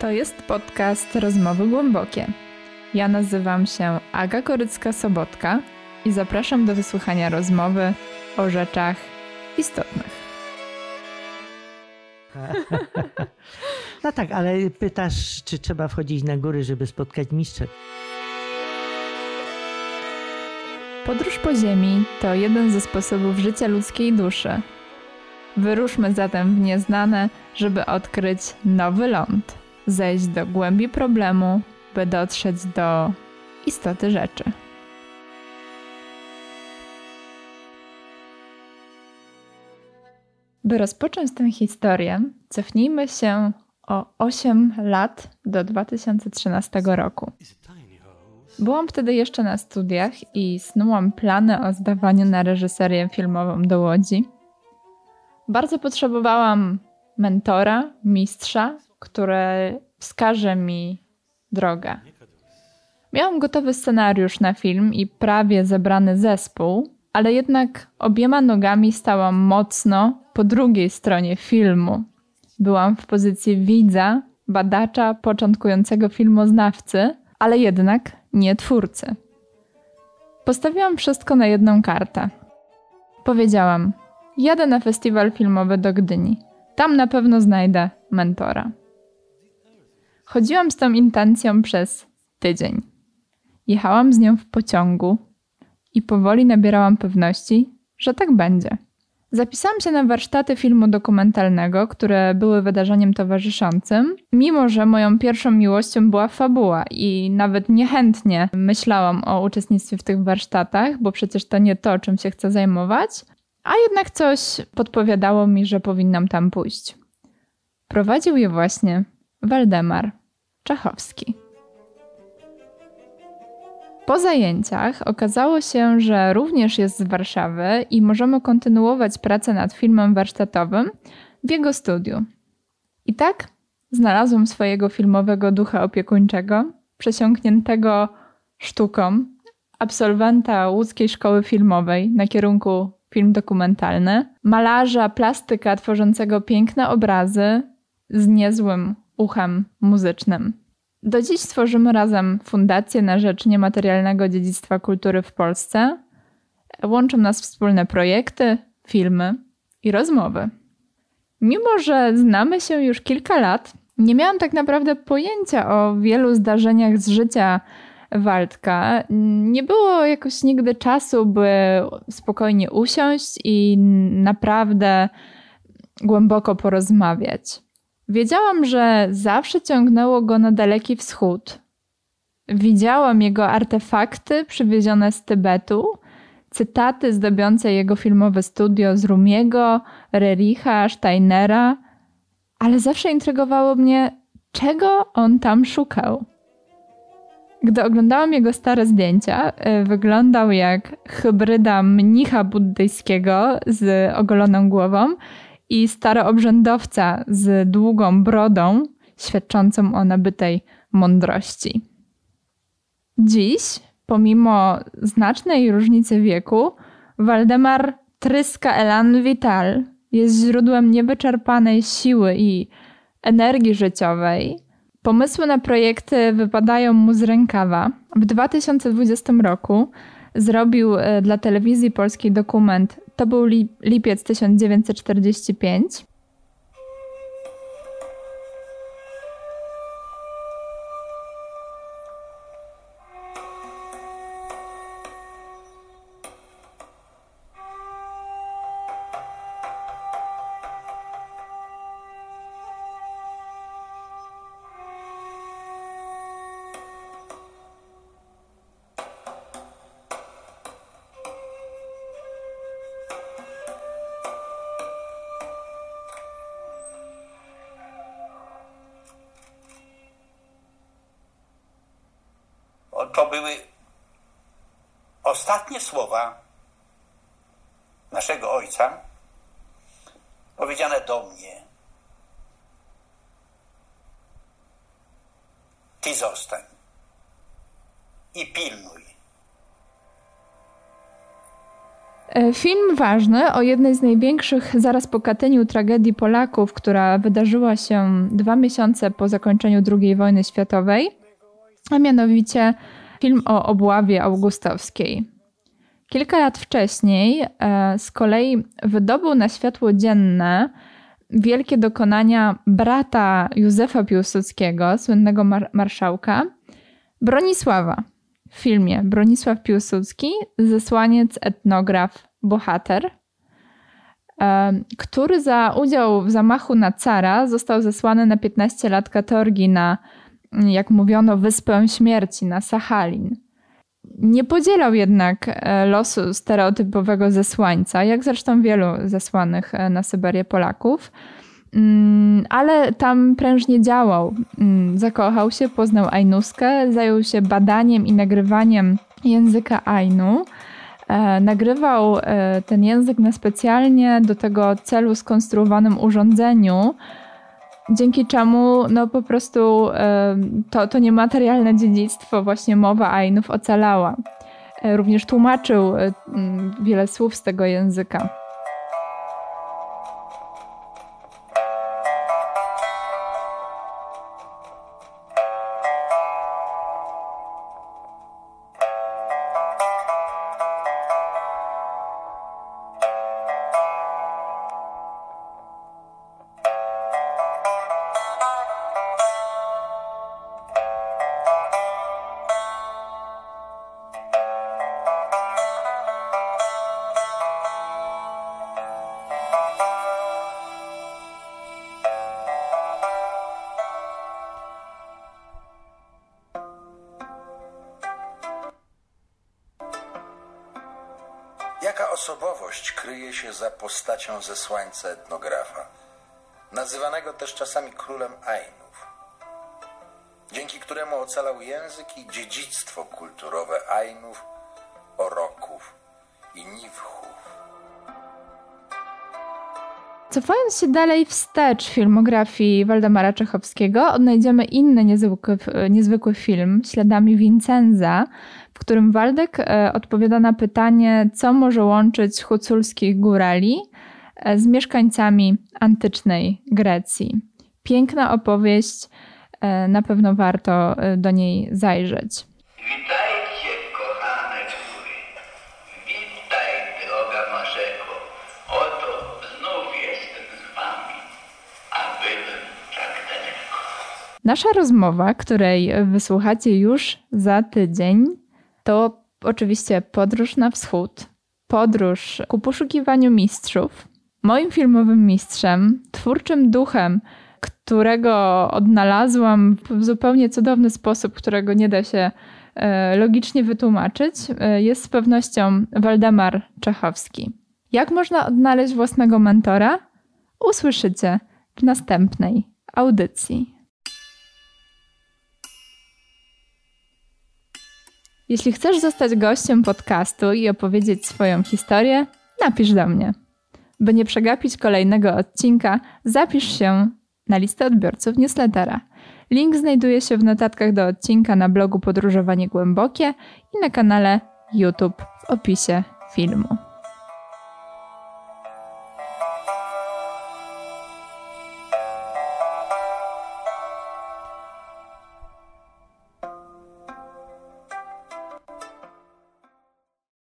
To jest podcast Rozmowy Głębokie. Ja nazywam się Aga Korycka-Sobotka i zapraszam do wysłuchania rozmowy o rzeczach istotnych. No tak, ale pytasz, czy trzeba wchodzić na góry, żeby spotkać mistrza. Podróż po Ziemi to jeden ze sposobów życia ludzkiej duszy. Wyruszmy zatem w nieznane, żeby odkryć nowy ląd, zejść do głębi problemu, by dotrzeć do istoty rzeczy. By rozpocząć tę historię, cofnijmy się o 8 lat do 2013 roku. Byłam wtedy jeszcze na studiach i snułam plany o zdawaniu na reżyserię filmową do Łodzi. Bardzo potrzebowałam mentora, mistrza, który wskaże mi drogę. Miałam gotowy scenariusz na film i prawie zebrany zespół, ale jednak obiema nogami stałam mocno po drugiej stronie filmu. Byłam w pozycji widza, badacza, początkującego filmoznawcy, ale jednak nie twórcy. Postawiłam wszystko na jedną kartę. Powiedziałam: Jadę na festiwal filmowy do Gdyni. Tam na pewno znajdę mentora. Chodziłam z tą intencją przez tydzień. Jechałam z nią w pociągu i powoli nabierałam pewności, że tak będzie. Zapisałam się na warsztaty filmu dokumentalnego, które były wydarzeniem towarzyszącym, mimo że moją pierwszą miłością była fabuła i nawet niechętnie myślałam o uczestnictwie w tych warsztatach, bo przecież to nie to, czym się chcę zajmować, a jednak coś podpowiadało mi, że powinnam tam pójść. Prowadził je właśnie Waldemar Czachowski. Po zajęciach okazało się, że również jest z Warszawy i możemy kontynuować pracę nad filmem warsztatowym w jego studiu. I tak znalazłam swojego filmowego ducha opiekuńczego, przesiąkniętego sztuką, absolwenta łódzkiej szkoły filmowej na kierunku film dokumentalny, malarza, plastyka tworzącego piękne obrazy z niezłym uchem muzycznym. Do dziś tworzymy razem Fundację na Rzecz Niematerialnego Dziedzictwa Kultury w Polsce. Łączą nas wspólne projekty, filmy i rozmowy. Mimo, że znamy się już kilka lat, nie miałam tak naprawdę pojęcia o wielu zdarzeniach z życia Waldka. Nie było jakoś nigdy czasu, by spokojnie usiąść i naprawdę głęboko porozmawiać. Wiedziałam, że zawsze ciągnęło go na daleki wschód. Widziałam jego artefakty przywiezione z Tybetu, cytaty zdobiące jego filmowe studio z Rumiego, Rericha, Steinera, ale zawsze intrygowało mnie, czego on tam szukał. Gdy oglądałam jego stare zdjęcia, y, wyglądał jak hybryda mnicha buddyjskiego z ogoloną głową i staroobrzędowca z długą brodą, świadczącą o nabytej mądrości. Dziś, pomimo znacznej różnicy wieku, Waldemar tryska elan vital, jest źródłem niewyczerpanej siły i energii życiowej. Pomysły na projekty wypadają mu z rękawa. W 2020 roku zrobił e, dla telewizji polskiej dokument to był lipiec 1945. to były ostatnie słowa naszego ojca powiedziane do mnie. Ty zostań i pilnuj. E, film ważny o jednej z największych zaraz po Katyniu tragedii Polaków, która wydarzyła się dwa miesiące po zakończeniu II wojny światowej, a mianowicie film o obławie augustowskiej. Kilka lat wcześniej e, z kolei wydobył na światło dzienne wielkie dokonania brata Józefa Piłsudskiego, słynnego mar marszałka, Bronisława. W filmie Bronisław Piłsudski, zesłaniec, etnograf, bohater, e, który za udział w zamachu na cara został zesłany na 15 lat katorgi na, jak mówiono, Wyspę Śmierci, na Sachalin. Nie podzielał jednak e, losu stereotypowego zesłańca, jak zresztą wielu zesłanych e, na Syberię Polaków, mm, ale tam prężnie działał. Mm, zakochał się, poznał Ainuskę, zajął się badaniem i nagrywaniem języka Ainu. E, nagrywał ten język na specjalnie do tego celu skonstruowanym urządzeniu, dzięki czemu no po prostu to, to niematerialne dziedzictwo, właśnie mowa Ainów ocalała. E, również tłumaczył e, wiele słów z tego języka. Kryje się za postacią zesłańca etnografa, nazywanego też czasami królem Ainów, dzięki któremu ocalał język i dziedzictwo kulturowe Ainów, Oroków i Niwchów. Cofając się dalej wstecz filmografii Waldemara Czechowskiego, odnajdziemy inny niezwykły, niezwykły film, Śladami Vincenza, w którym Waldek e, odpowiada na pytanie, co może łączyć huculskich górali e, z mieszkańcami antycznej Grecji. Piękna opowieść, e, na pewno warto do niej zajrzeć. Nasza rozmowa, której wysłuchacie już za tydzień, to oczywiście podróż na wschód, podróż ku poszukiwaniu mistrzów. Moim filmowym mistrzem, twórczym duchem, którego odnalazłam w zupełnie cudowny sposób, którego nie da się e, logicznie wytłumaczyć, e, jest z pewnością Waldemar Czechowski. Jak można odnaleźć własnego mentora? Usłyszycie w następnej audycji. Jeśli chcesz zostać gościem podcastu i opowiedzieć swoją historię, napisz do mnie. By nie przegapić kolejnego odcinka, zapisz się na listę odbiorców newslettera. Link znajduje się w notatkach do odcinka na blogu Podróżowanie Głębokie i na kanale YouTube w opisie filmu.